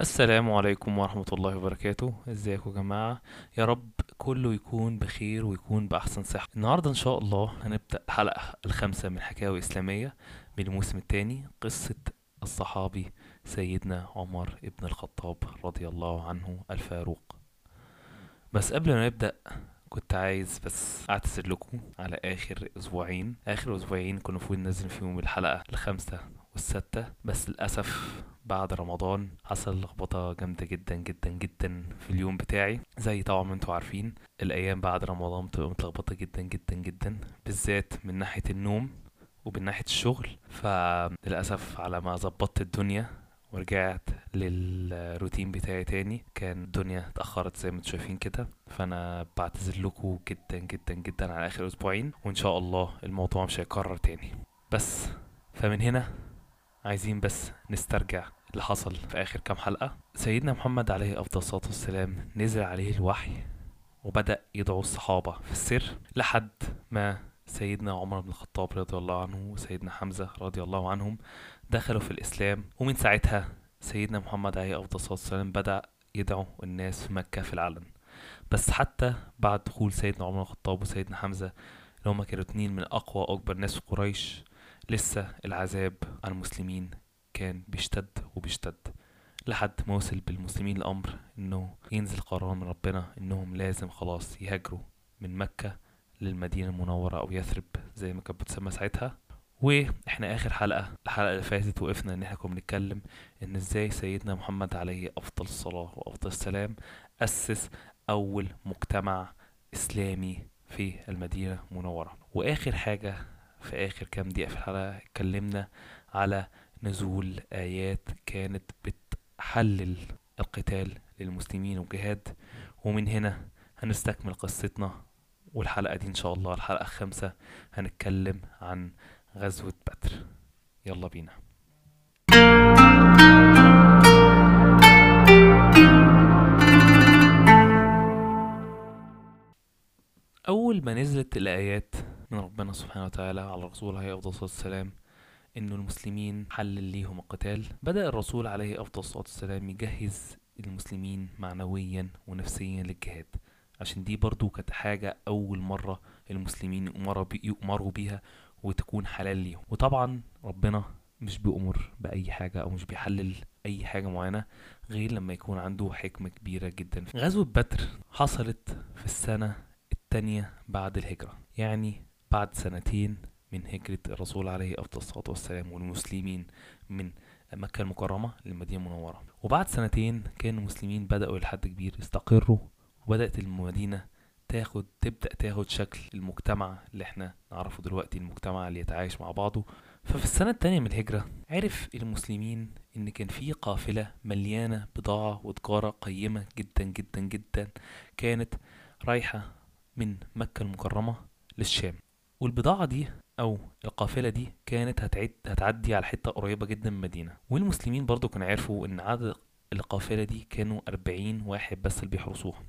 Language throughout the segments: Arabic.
السلام عليكم ورحمة الله وبركاته. إزيكم يا جماعة؟ يا رب كله يكون بخير ويكون بأحسن صحة. النهاردة إن شاء الله هنبدأ الحلقة الخامسة من حكاوي إسلامية من الموسم الثاني قصة الصحابي سيدنا عمر ابن الخطاب رضي الله عنه الفاروق. بس قبل ما نبدأ كنت عايز بس أعتذر لكم على آخر أسبوعين. آخر أسبوعين كنا المفروض ننزل فيهم الحلقة الخامسة والستة بس للأسف بعد رمضان حصل لخبطة جامدة جدا جدا جدا في اليوم بتاعي. زي طبعا ما أنتوا عارفين الأيام بعد رمضان بتبقى متلخبطة جدا جدا جدا بالذات من ناحية النوم ومن ناحية الشغل. فللأسف على ما ظبطت الدنيا ورجعت للروتين بتاعي تاني كان الدنيا اتأخرت زي ما أنتوا شايفين كده. فأنا بعتذر لكم جدا جدا جدا على آخر أسبوعين وإن شاء الله الموضوع مش هيكرر تاني. بس فمن هنا عايزين بس نسترجع اللي حصل في آخر كام حلقة. سيدنا محمد عليه أفضل الصلاة والسلام نزل عليه الوحي وبدأ يدعو الصحابة في السر لحد ما سيدنا عمر بن الخطاب رضي الله عنه وسيدنا حمزة رضي الله عنهم دخلوا في الإسلام. ومن ساعتها سيدنا محمد عليه أفضل الصلاة والسلام بدأ يدعو الناس في مكة في العلن. بس حتى بعد دخول سيدنا عمر بن الخطاب وسيدنا حمزة اللي هما كانوا اتنين من أقوى وأكبر ناس في قريش لسه العذاب على المسلمين كان بيشتد وبيشتد. لحد ما وصل بالمسلمين الأمر إنه ينزل قرار من ربنا إنهم لازم خلاص يهاجروا من مكة للمدينة المنورة أو يثرب زي ما كانت بتسمى ساعتها. وإحنا آخر حلقة الحلقة اللي فاتت وقفنا إن إحنا كنا بنتكلم إن إزاي سيدنا محمد عليه أفضل الصلاة وأفضل السلام أسس أول مجتمع إسلامي في المدينة المنورة. وآخر حاجة في آخر كام دقيقة في الحلقة اتكلمنا على نزول آيات كانت بتحلل القتال للمسلمين والجهاد. ومن هنا هنستكمل قصتنا والحلقة دي إن شاء الله. الحلقة الخامسة هنتكلم عن غزوة بدر. يلا بينا. أول ما نزلت الآيات من ربنا سبحانه وتعالى على الرسول عليه أفضل الصلاة والسلام إنه المسلمين حلل ليهم القتال. بدأ الرسول عليه أفضل الصلاة والسلام يجهز المسلمين معنويا ونفسيا للجهاد عشان دي برضو كانت حاجة أول مرة المسلمين يؤمروا بيها وتكون حلال ليهم. وطبعا ربنا مش بيأمر بأي حاجة أو مش بيحلل أي حاجة معينة غير لما يكون عنده حكمة كبيرة جدا. غزوة بدر حصلت في السنة التانية بعد الهجرة يعني بعد سنتين من هجرة الرسول عليه أفضل الصلاة والسلام والمسلمين من مكة المكرمة للمدينة المنورة. وبعد سنتين كان المسلمين بدأوا لحد كبير يستقروا وبدأت المدينة تاخد تبدأ تاخد شكل المجتمع اللي إحنا نعرفه دلوقتي المجتمع اللي يتعايش مع بعضه. ففي السنة التانية من الهجرة عرف المسلمين إن كان في قافلة مليانة بضاعة وتجارة قيمة جدا جدا جدا كانت رايحة من مكة المكرمة للشام. والبضاعة دي أو القافلة دي كانت هتعد هتعدي على حتة قريبة جدا من المدينة. والمسلمين برضو كانوا عرفوا إن عدد القافلة دي كانوا أربعين واحد بس اللي بيحرسوها.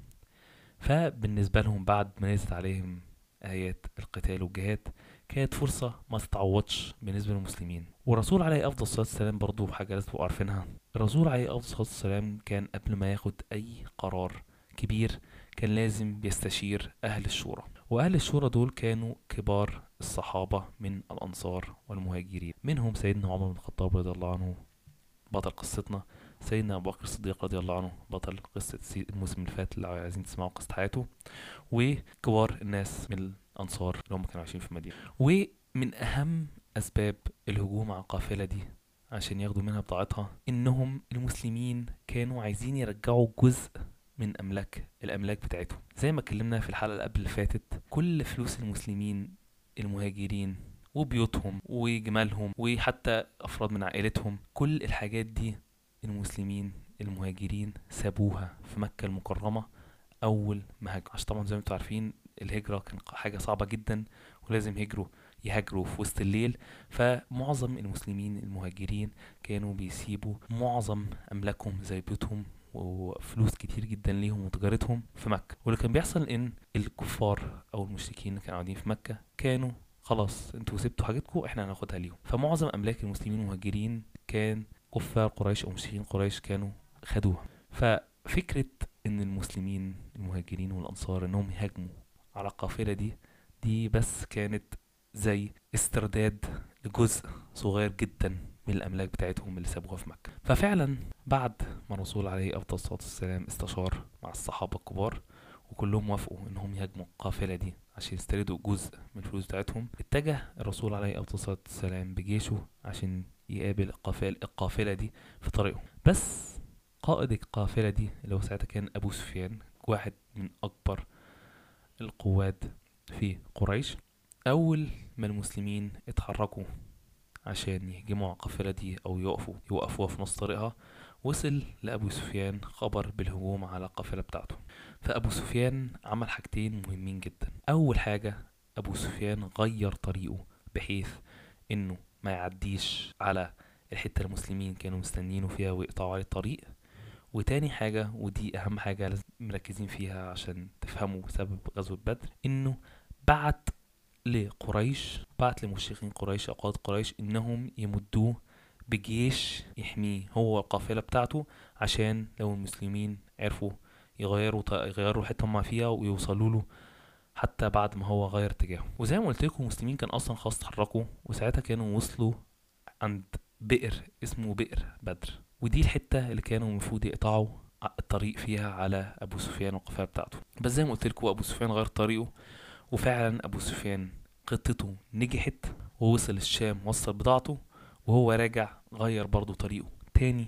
فبالنسبة لهم بعد ما نزلت عليهم آيات القتال والجهاد كانت فرصة ما تتعوضش بالنسبة للمسلمين. والرسول عليه أفضل الصلاة والسلام برضو حاجة لازم تبقوا عارفينها. الرسول عليه أفضل الصلاة والسلام كان قبل ما ياخد أي قرار كبير كان لازم بيستشير أهل الشورى. وأهل الشورى دول كانوا كبار الصحابة من الأنصار والمهاجرين. منهم سيدنا عمر بن الخطاب رضي الله عنه بطل قصتنا. سيدنا أبو بكر الصديق رضي الله عنه بطل قصة الموسم اللي فات اللي عايزين تسمعوا قصة حياته. وكبار الناس من الأنصار اللي هم كانوا عايشين في المدينة ومن أهم أسباب الهجوم على القافلة دي عشان ياخدوا منها بضاعتها إنهم المسلمين كانوا عايزين يرجعوا جزء من أملاك الأملاك بتاعتهم. زي ما اتكلمنا في الحلقة اللي قبل اللي فاتت كل فلوس المسلمين المهاجرين وبيوتهم وجمالهم وحتى أفراد من عائلتهم كل الحاجات دي المسلمين المهاجرين سابوها في مكة المكرمة أول ما هاجروا عشان طبعا زي ما أنتوا عارفين الهجرة كان حاجة صعبة جدا ولازم يهجروا يهاجروا في وسط الليل. فمعظم المسلمين المهاجرين كانوا بيسيبوا معظم أملاكهم زي بيوتهم وفلوس كتير جدا ليهم وتجارتهم في مكة. واللي كان بيحصل إن الكفار أو المشركين اللي كانوا قاعدين في مكة كانوا خلاص أنتوا سبتوا حاجتكم إحنا هناخدها ليهم. فمعظم أملاك المسلمين المهاجرين كان كفار قريش أو مشركين قريش كانوا خدوها. ففكرة إن المسلمين المهاجرين والأنصار إنهم يهاجموا على القافلة دي دي بس كانت زي استرداد لجزء صغير جدا. من الأملاك بتاعتهم اللي سابوها في مكة. ففعلا بعد ما الرسول عليه أفضل الصلاة والسلام استشار مع الصحابة الكبار وكلهم وافقوا إنهم يهاجموا القافلة دي عشان يستردوا جزء من الفلوس بتاعتهم اتجه الرسول عليه أفضل الصلاة والسلام بجيشه عشان يقابل القافلة, القافلة دي في طريقهم. بس قائد القافلة دي اللي هو ساعتها كان أبو سفيان واحد من أكبر القواد في قريش أول ما المسلمين اتحركوا عشان يهجموا على القافلة دي أو يقفوا يوقفوها في نص طريقها. وصل لأبو سفيان خبر بالهجوم على القافلة بتاعته. فأبو سفيان عمل حاجتين مهمين جدا. أول حاجة أبو سفيان غير طريقه بحيث إنه ما يعديش على الحتة المسلمين كانوا مستنيينه فيها ويقطعوا عليه الطريق. وتاني حاجة ودي أهم حاجة لازم مركزين فيها عشان تفهموا سبب غزوة بدر إنه بعت لقريش بعت لمشركين قريش أو قائد قريش إنهم يمدوه بجيش يحميه هو والقافلة بتاعته عشان لو المسلمين عرفوا يغيروا يغيروا الحتة هما فيها ويوصلوا له حتى بعد ما هو غير اتجاهه. وزي ما قلت لكم المسلمين كان أصلا خلاص اتحركوا وساعتها كانوا وصلوا عند بئر اسمه بئر بدر. ودي الحتة اللي كانوا المفروض يقطعوا الطريق فيها على أبو سفيان والقافلة بتاعته. بس زي ما قلت لكم أبو سفيان غير طريقه وفعلا أبو سفيان خطته نجحت ووصل الشام وصل بضاعته وهو راجع غير برضه طريقه تاني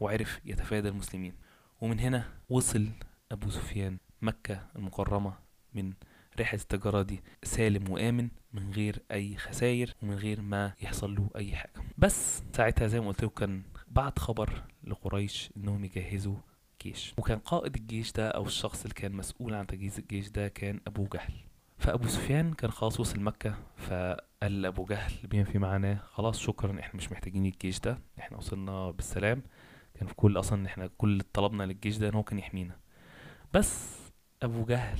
وعرف يتفادى المسلمين. ومن هنا وصل أبو سفيان مكة المكرمة من رحلة التجارة دي. سالم وآمن من غير أي خسائر ومن غير ما يحصل له أي حاجة. بس ساعتها زي ما قلت كان بعت خبر لقريش إنهم يجهزوا جيش وكان قائد الجيش ده أو الشخص اللي كان مسؤول عن تجهيز الجيش ده كان أبو جهل. فأبو سفيان كان خلاص وصل مكة فقال لأبو جهل بما في معناه خلاص شكرا إحنا مش محتاجين الجيش ده إحنا وصلنا بالسلام كان في كل أصلا إحنا كل طلبنا للجيش ده إن هو كان يحمينا. بس أبو جهل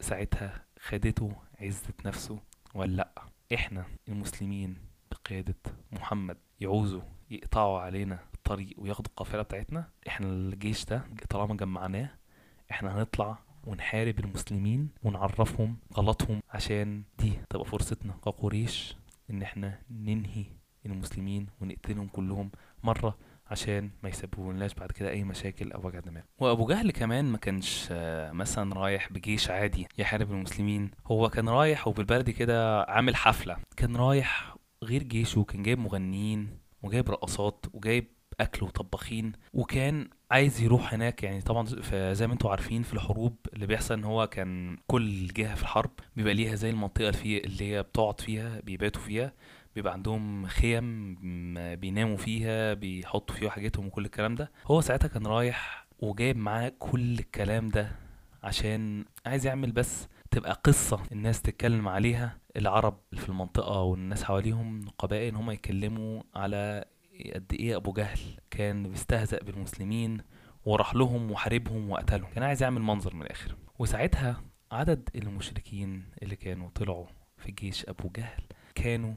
ساعتها خدته عزة نفسه ولا لأ إحنا المسلمين بقيادة محمد يعوزوا يقطعوا علينا الطريق وياخدوا القافلة بتاعتنا إحنا الجيش ده طالما جمعناه إحنا هنطلع ونحارب المسلمين ونعرفهم غلطهم عشان دي تبقى فرصتنا كقريش إن إحنا ننهي المسلمين ونقتلهم كلهم مرة عشان ما يسببولناش بعد كده أي مشاكل أو وجع دماغ. وأبو جهل كمان ما كانش مثلا رايح بجيش عادي يحارب المسلمين. هو كان رايح وبالبلدي كده عامل حفلة. كان رايح غير جيشه كان جايب مغنيين وجايب رقصات وجايب أكل وطباخين وكان عايز يروح هناك يعني طبعا زي ما أنتم عارفين في الحروب اللي بيحصل إن هو كان كل جهة في الحرب بيبقى ليها زي المنطقة اللي, اللي هي بتقعد فيها بيباتوا فيها بيبقى عندهم خيم بيناموا فيها بيحطوا فيها حاجتهم وكل الكلام ده. هو ساعتها كان رايح وجايب معاه كل الكلام ده عشان عايز يعمل بس تبقى قصة الناس تتكلم عليها العرب في المنطقة والناس حواليهم قبائل هم يتكلموا على قد إيه أبو جهل كان بيستهزأ بالمسلمين وراح لهم وحاربهم وقتلهم. كان عايز يعمل منظر من الآخر. وساعتها عدد المشركين اللي كانوا طلعوا في جيش أبو جهل كانوا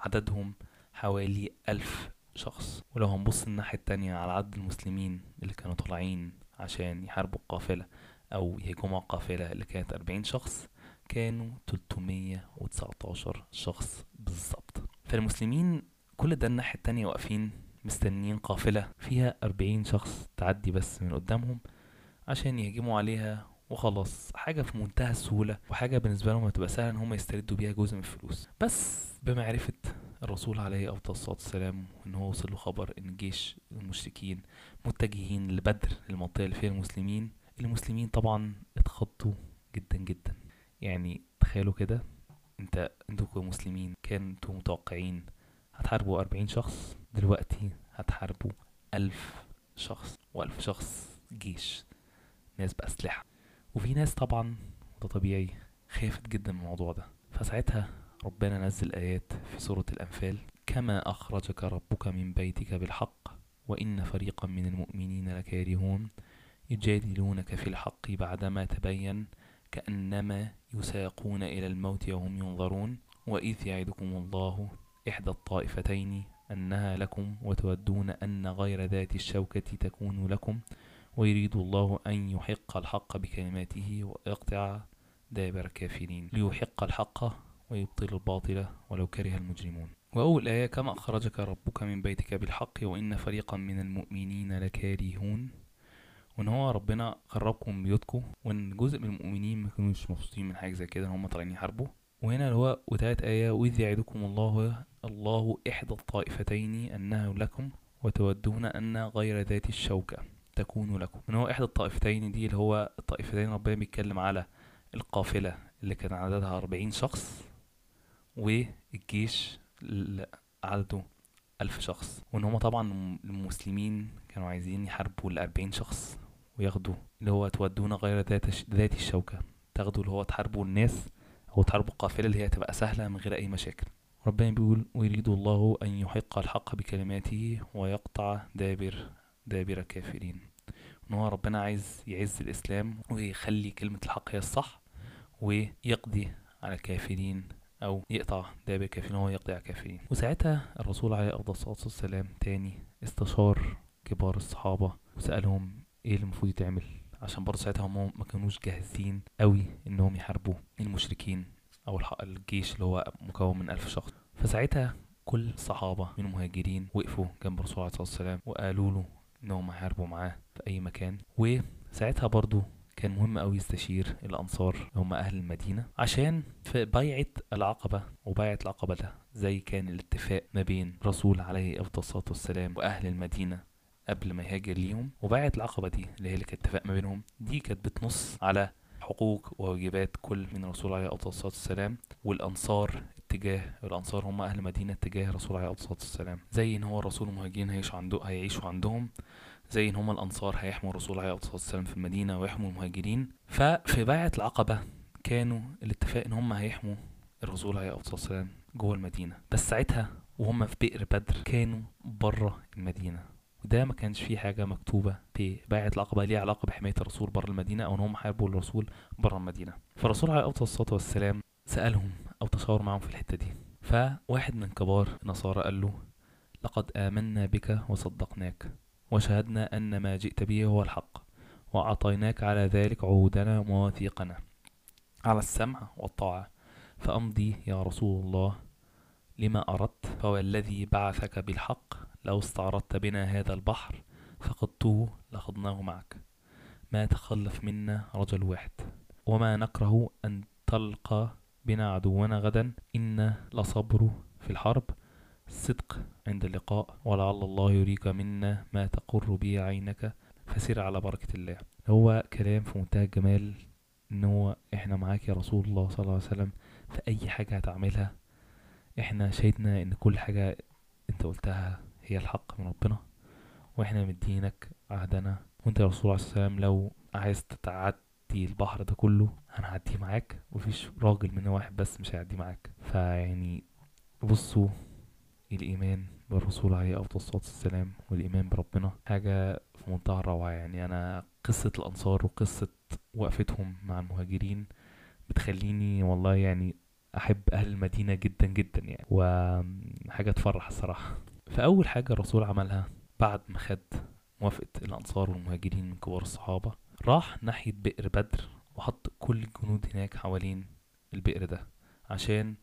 عددهم حوالي ألف شخص. ولو هنبص الناحية التانية على عدد المسلمين اللي كانوا طالعين عشان يحاربوا القافلة أو يهجموا القافلة اللي كانت أربعين شخص كانوا تلتمية وتسعتاشر شخص بالظبط. فالمسلمين كل ده الناحية التانية واقفين مستنيين قافلة فيها أربعين شخص تعدي بس من قدامهم عشان يهجموا عليها وخلاص. حاجة في منتهى السهولة وحاجة بالنسبة لهم هتبقى سهلة إن هم يستردوا بيها جزء من الفلوس. بس بمعرفة الرسول عليه أفضل الصلاة والسلام ان هو وصل له خبر إن جيش المشركين متجهين لبدر المنطقة اللي فيها المسلمين المسلمين طبعا اتخضوا جدا جدا. يعني تخيلوا كده انت أنتوا كمسلمين كنتوا متوقعين هتحاربوا أربعين شخص دلوقتي هتحاربوا ألف شخص وألف شخص جيش ناس بأسلحة. وفي ناس طبعا ده طبيعي خافت جدا من الموضوع ده. فساعتها ربنا نزل آيات في سورة الأنفال كما أخرجك ربك من بيتك بالحق وإن فريقا من المؤمنين لكارهون يجادلونك في الحق بعدما تبين كأنما يساقون إلى الموت وهم ينظرون وإذ يعدكم الله إحدى الطائفتين أنها لكم وتودون أن غير ذات الشوكة تكون لكم ويريد الله أن يحق الحق بكلماته ويقطع دابر الكافرين. ليحق الحق ويبطل الباطل ولو كره المجرمون. وأول آية كما أخرجك ربك من بيتك بالحق وإن فريقا من المؤمنين لكارهون. وإن هو ربنا خرجكم من بيوتكم وإن جزء من المؤمنين ما كانوش مبسوطين من حاجة زي كده إن هم طالعين يحاربوا. وهنا اللي هو وتالت آية وإذ يعدكم الله الله إحدى الطائفتين أنه لكم وتودون أن غير ذات الشوكة تكون لكم. من هو إحدى الطائفتين دي؟ اللي هو الطائفتين ربنا بيتكلم على القافلة اللي كان عددها أربعين شخص والجيش اللي عدده ألف شخص. وإن هما طبعا المسلمين كانوا عايزين يحاربوا الأربعين شخص وياخدوا اللي هو تودون غير ذات ذات الشوكة. تاخدوا اللي هو تحاربوا الناس أو تحاربوا القافلة اللي هي تبقى سهلة من غير أي مشاكل. ربنا بيقول ويريد الله أن يحق الحق بكلماته ويقطع دابر دابر الكافرين إن هو ربنا عايز يعز الإسلام ويخلي كلمة الحق هي الصح ويقضي على الكافرين أو يقطع دابر الكافرين هو يقضي على الكافرين وساعتها الرسول عليه أفضل الصلاة والسلام تاني استشار كبار الصحابة وسألهم إيه اللي المفروض يتعمل؟ عشان برضه ساعتها هم ما كانوش جاهزين قوي إنهم يحاربوا المشركين. أو الجيش اللي هو مكون من ألف شخص. فساعتها كل الصحابة من المهاجرين وقفوا جنب الرسول عليه الصلاة والسلام وقالوا له إنهم هيحاربوا معاه في أي مكان. وساعتها برضه كان مهم أوي يستشير الأنصار اللي هم أهل المدينة عشان في بيعة العقبة وبيعة العقبة ده زي كان الاتفاق ما بين رسول عليه أفضل الصلاة والسلام وأهل المدينة قبل ما يهاجر ليهم. وبيعة العقبة دي اللي هي اللي كانت اتفاق ما بينهم دي كانت بتنص على حقوق وواجبات كل من الرسول عليه الصلاة والسلام والأنصار اتجاه الأنصار هم أهل مدينة اتجاه الرسول عليه الصلاة والسلام. زي إن هو الرسول المهاجرين هيعيشوا عنده هيعيشوا عندهم زي إن هم الأنصار هيحموا الرسول عليه الصلاة والسلام في المدينة ويحموا المهاجرين. ففي بيعة العقبة كانوا الاتفاق إن هم هيحموا الرسول عليه الصلاة والسلام جوه المدينة. بس ساعتها وهم في بئر بدر كانوا بره المدينة. وده ما كانش فيه حاجة مكتوبة في بيعة العقبة ليها علاقة بحماية الرسول بره المدينة أو إن هم حاربوا الرسول بره المدينة. فالرسول عليه الصلاة والسلام سألهم أو تشاور معاهم في الحتة دي. فواحد من كبار النصارى قال له لقد آمنا بك وصدقناك وشهدنا أن ما جئت به هو الحق وأعطيناك على ذلك عهودنا ومواثيقنا. على السمع والطاعة. فأمضي يا رسول الله لما أردت فهو الذي بعثك بالحق لو استعرضت بنا هذا البحر فقدته لخضناه معك. ما تخلف منا رجل واحد. وما نكره أن تلقى بنا عدونا غدا. إن لصبر في الحرب الصدق عند اللقاء. ولعل الله يريك منا ما تقر به عينك فسر على بركة الله. هو كلام في منتهى الجمال إن هو إحنا معاك يا رسول الله صلى الله عليه وسلم. في اي حاجة هتعملها إحنا شهدنا إن كل حاجة أنت قلتها هي الحق من ربنا وإحنا مدينك عهدنا. وأنت يا رسول الله وسلم لو عايز تتعدي البحر ده كله هنعديه معاك. ومفيش راجل من واحد بس مش هيعدي معاك. فيعني بصوا الإيمان بالرسول عليه أفضل الصلاة والسلام والإيمان بربنا حاجة في منتهى الروعة. يعني أنا قصة الأنصار وقصة وقفتهم مع المهاجرين بتخليني والله يعني أحب أهل المدينة جدا جدا يعني. وحاجة تفرح الصراحة. فأول حاجة الرسول عملها بعد ما خد موافقة الأنصار والمهاجرين من كبار الصحابة راح ناحية بئر بدر وحط كل الجنود هناك حوالين البئر ده عشان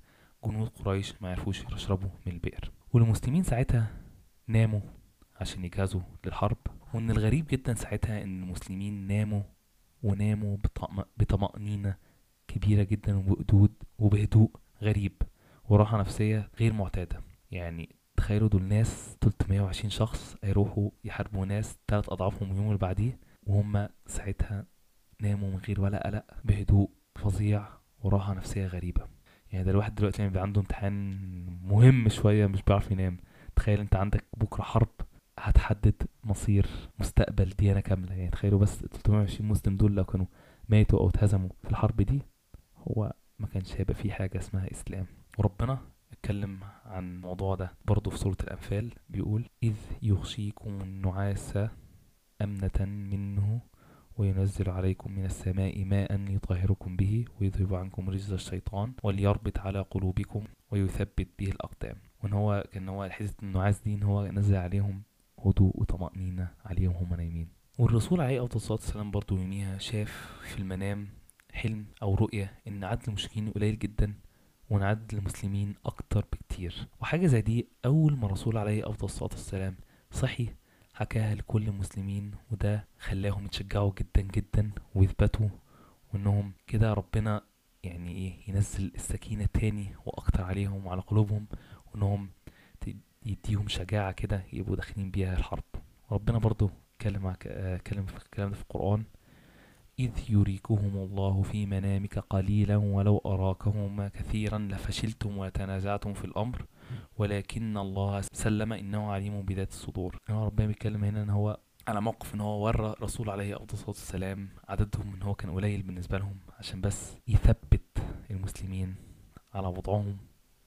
جنود قريش ما يعرفوش يشربوا من البئر. والمسلمين ساعتها ناموا عشان يجهزوا للحرب وإن الغريب جدا ساعتها إن المسلمين ناموا وناموا بطمأنينة كبيرة جدا وبهدوء وبهدوء غريب وراحة نفسية غير معتادة. يعني تخيلوا دول ناس 320 شخص هيروحوا يحاربوا ناس تلات أضعافهم اليوم اللي بعديه وهم ساعتها ناموا من غير ولا قلق بهدوء فظيع وراحة نفسية غريبة. يعني ده الواحد دلوقتي يعني بيبقى عنده امتحان مهم شوية مش بيعرف ينام تخيل انت عندك بكرة حرب هتحدد مصير مستقبل ديانة كاملة. يعني تخيلوا بس 320 مسلم دول لو كانوا ماتوا أو اتهزموا في الحرب دي هو ما كانش هيبقى فيه حاجة اسمها إسلام. وربنا اتكلم عن الموضوع ده برضه في سورة الأنفال بيقول إذ يغشيكم النعاس أمنة منه وينزل عليكم من السماء ماء يطهركم به ويذهب عنكم رجز الشيطان وليربط على قلوبكم ويثبت به الأقدام. وإن هو كان هو حتة النعاس دي إن هو نزل عليهم هدوء وطمأنينة عليهم هم نايمين. والرسول عليه أفضل الصلاة والسلام برضو يوميها شاف في المنام حلم أو رؤية إن عدد المشركين قليل جدا وإن عدد المسلمين أكتر بكتير. وحاجة زي دي أول ما الرسول عليه أفضل الصلاة والسلام صحي حكاها لكل المسلمين وده خلاهم يتشجعوا جدا جدا ويثبتوا وإنهم كده ربنا يعني إيه ينزل السكينة تاني وأكتر عليهم وعلى قلوبهم وإنهم يديهم شجاعة كده يبقوا داخلين بيها الحرب. وربنا برضو اتكلم آه، اتكلم في الكلام ده في القرآن. إذ يريكهم الله في منامك قليلا ولو أراكهم كثيرا لفشلتم وتنازعتم في الأمر. ولكن الله سلم إنه عليم بذات الصدور. هو ربنا بيتكلم هنا إن هو على موقف إن هو ورى رسول عليه أفضل الصلاة والسلام عددهم إن هو كان قليل بالنسبة لهم عشان بس يثبت المسلمين على وضعهم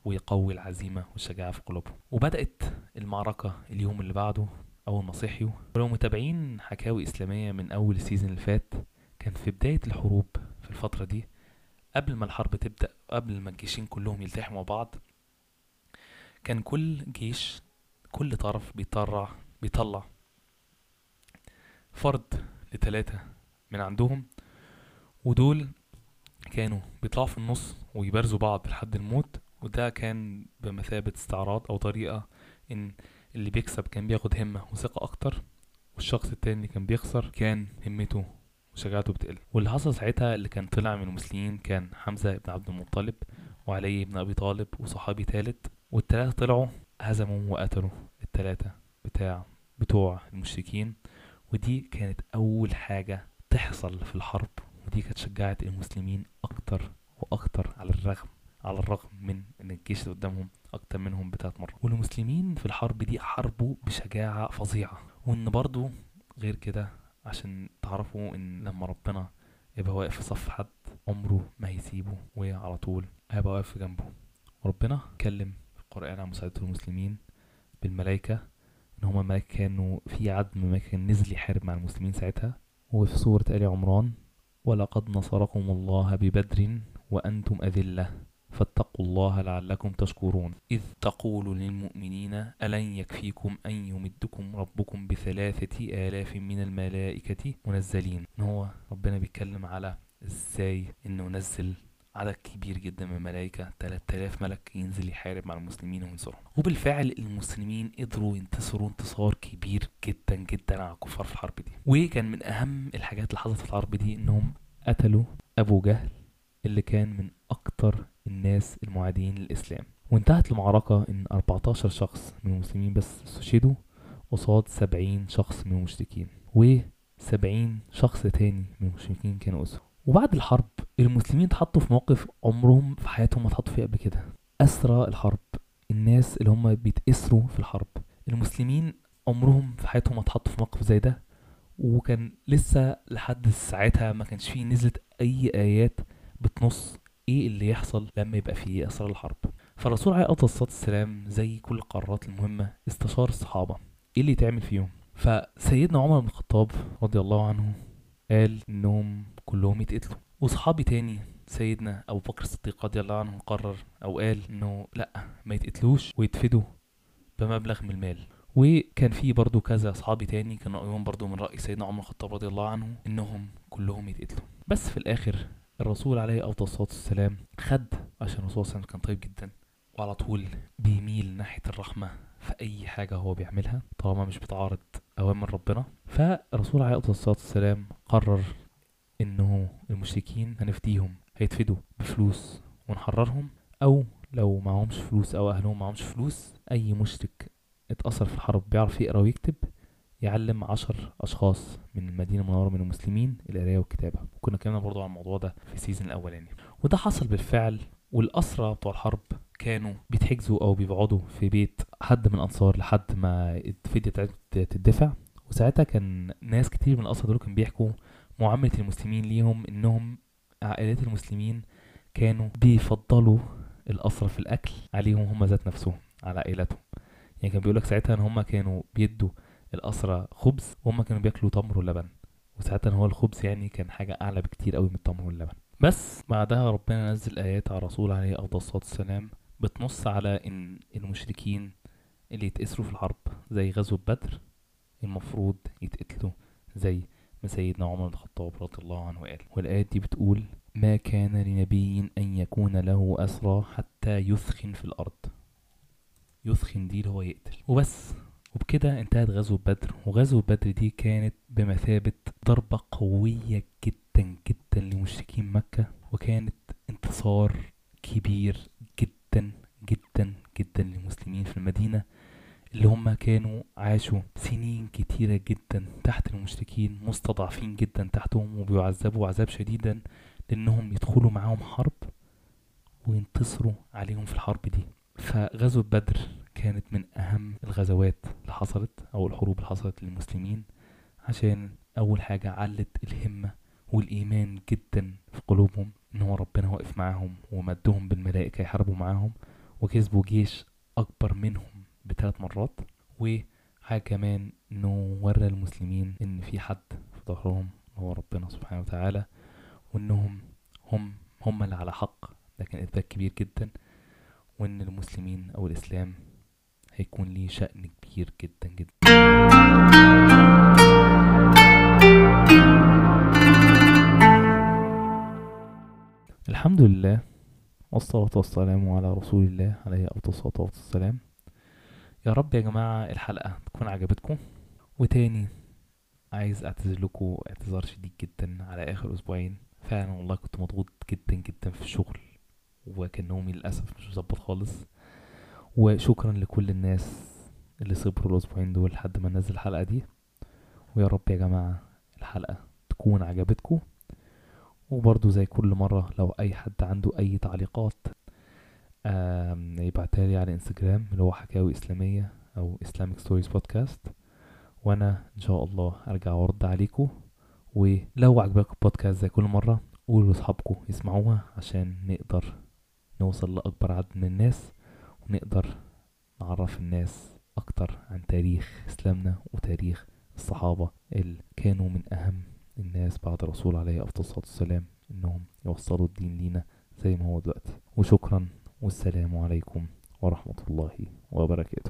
ويقوي العزيمة والشجاعة في قلوبهم. وبدأت المعركة اليوم اللي بعده أول ما صحيوا ولو متابعين حكاوي إسلامية من أول السيزون اللي فات كان في بداية الحروب في الفترة دي قبل ما الحرب تبدأ قبل ما الجيشين كلهم يلتحموا بعض كان كل جيش كل طرف بيطلع بيطلع فرد لتلاتة من عندهم ودول كانوا بيطلعوا في النص ويبارزوا بعض لحد الموت وده كان بمثابة استعراض أو طريقة إن اللي بيكسب كان بياخد همة وثقة أكتر والشخص التاني اللي كان بيخسر كان همته وشجاعته بتقل. واللي حصل ساعتها اللي كان طلع من المسلمين كان حمزة بن عبد المطلب وعلي بن أبي طالب وصحابي تالت والتلاتة طلعوا هزموا وقتلوا التلاتة بتاع بتوع المشركين. ودي كانت أول حاجة تحصل في الحرب ودي كانت شجعت المسلمين أكتر وأكتر على الرغم على الرغم من إن الجيش اللي قدامهم أكتر منهم بتلات مرات. والمسلمين في الحرب دي حاربوا بشجاعة فظيعة. وإن برضو غير كده عشان تعرفوا إن لما ربنا يبقى واقف في صف حد عمره ما هيسيبه وعلى طول هيبقى واقف جنبه. وربنا اتكلم في القرآن عن مساعدة المسلمين بالملائكة إن هما الملائكة كانوا في عدد من الملائكة نزل يحارب مع المسلمين ساعتها. وفي سورة آل عمران ولقد نصركم الله ببدر وأنتم أذلة. فاتقوا الله لعلكم تشكرون. إذ تقول للمؤمنين ألن يكفيكم أن يمدكم ربكم بثلاثة آلاف من الملائكة منزلين؟ هو ربنا بيتكلم على إزاي إنه نزل عدد كبير جدا من الملائكة 3000 ملك ينزل يحارب مع المسلمين وينصرهم. وبالفعل المسلمين قدروا ينتصروا انتصار كبير جدا جدا على الكفار في الحرب دي. وكان من أهم الحاجات اللي حصلت في الحرب دي إنهم قتلوا أبو جهل اللي كان من أكتر الناس المعادين للإسلام. وانتهت المعركة إن 14 شخص من المسلمين بس استشهدوا قصاد 70 شخص من المشركين و 70 شخص تاني من المشركين كانوا أسرى وبعد الحرب المسلمين اتحطوا في موقف عمرهم في حياتهم ما اتحطوا فيه قبل كده. أسرى الحرب الناس اللي هم بيتأسروا في الحرب. المسلمين عمرهم في حياتهم ما اتحطوا في موقف زي ده وكان لسه لحد ساعتها ما كانش فيه نزلت أي آيات بتنص إيه اللي يحصل لما يبقى فيه اسرار الحرب؟ فالرسول عليه الصلاة والسلام زي كل القرارات المهمة استشار الصحابة. إيه اللي يتعمل فيهم؟ فسيدنا عمر بن الخطاب رضي الله عنه قال إنهم كلهم يتقتلوا. وصحابي تاني سيدنا أبو بكر الصديق رضي الله عنه قرر أو قال إنه لأ ما يتقتلوش ويتفدوا بمبلغ من المال. وكان في برضو كذا صحابي تاني كانوا رأيهم برضو من رأي سيدنا عمر الخطاب رضي الله عنه إنهم كلهم يتقتلوا. بس في الآخر الرسول عليه أفضل الصلاة والسلام خد عشان الرسول صلى الله عليه وسلم كان طيب جدا وعلى طول بيميل ناحية الرحمة في أي حاجة هو بيعملها طالما مش بتعارض أوامر ربنا. فالرسول عليه أفضل الصلاة والسلام قرر إنه المشركين هنفديهم هيتفدوا بفلوس ونحررهم أو لو معهمش فلوس أو أهلهم معهمش فلوس أي مشرك اتأثر في الحرب بيعرف يقرأ ويكتب. يعلم عشر أشخاص من المدينة المنورة من المسلمين القراية والكتابة. وكنا اتكلمنا برضو عن الموضوع ده في السيزون الأولاني. وده حصل بالفعل والأسرى بتوع الحرب كانوا بيتحجزوا أو بيقعدوا في بيت حد من الأنصار لحد ما الفدية تدفع وساعتها كان ناس كتير من الأسرى دول كانوا بيحكوا معاملة المسلمين ليهم إنهم عائلات المسلمين كانوا بيفضلوا الأسرى في الأكل عليهم هم ذات نفسهم على عائلاتهم. يعني كان بيقولك ساعتها إن هم كانوا بيدوا الأسرى خبز وهم كانوا بياكلوا تمر ولبن. وساعتها هو الخبز يعني كان حاجة أعلى بكتير قوي من التمر واللبن. بس بعدها ربنا نزل آيات على الرسول عليه أفضل الصلاة والسلام بتنص على إن المشركين اللي يتأسروا في الحرب زي غزوة بدر المفروض يتقتلوا زي ما سيدنا عمر بن الخطاب رضي الله عنه قال. والآيات دي بتقول ما كان لنبي أن يكون له أسرى حتى يثخن في الأرض. يثخن دي اللي هو يقتل. وبس. وبكده انتهت غزوة بدر وغزوة بدر دي كانت بمثابة ضربة قوية جدا جدا لمشركين مكة وكانت انتصار كبير جدا جدا جدا للمسلمين في المدينة اللي هم كانوا عاشوا سنين كتيرة جدا تحت المشركين مستضعفين جدا تحتهم وبيعذبوا عذاب شديدا لأنهم يدخلوا معاهم حرب وينتصروا عليهم في الحرب دي. فغزوة بدر كانت من أهم الغزوات اللي حصلت أو الحروب اللي حصلت للمسلمين عشان أول حاجة علت الهمة والإيمان جدا في قلوبهم إن هو ربنا واقف معاهم ومدهم بالملائكة يحاربوا معاهم وكسبوا جيش أكبر منهم بثلاث مرات. وحاجة كمان إنه ورى المسلمين إن في حد في ظهرهم هو ربنا سبحانه وتعالى وإنهم هم هم اللي على حق ده كان إثبات كبير جدا وإن المسلمين أو الإسلام هيكون ليه شأن كبير جدا جدا. الحمد لله والصلاة والسلام على رسول الله عليه أفضل الصلاة والسلام. يا رب يا جماعة الحلقة تكون عجبتكم. وتاني عايز أعتذر لكم اعتذار شديد جدا على آخر أسبوعين. فعلا والله كنت مضغوط جدا جدا في الشغل وكان نومي للأسف مش مظبط خالص. وشكرا لكل الناس اللي صبروا الأسبوعين دول لحد ما ننزل الحلقة دي. ويا رب يا جماعة الحلقة تكون عجبتكم. وبرضو زي كل مرة لو أي حد عنده أي تعليقات يبعتها لي على إنستجرام اللي هو حكاوي إسلامية أو Islamic Stories Podcast. وأنا إن شاء الله أرجع وأرد عليكم. ولو عجبكم البودكاست زي كل مرة قولوا لأصحابكم يسمعوها عشان نقدر نوصل لأكبر عدد من الناس. ونقدر نعرف الناس أكتر عن تاريخ إسلامنا وتاريخ الصحابة اللي كانوا من أهم الناس بعد الرسول عليه أفضل الصلاة والسلام إنهم يوصلوا الدين لينا زي ما هو دلوقتي. وشكرا والسلام عليكم ورحمة الله وبركاته.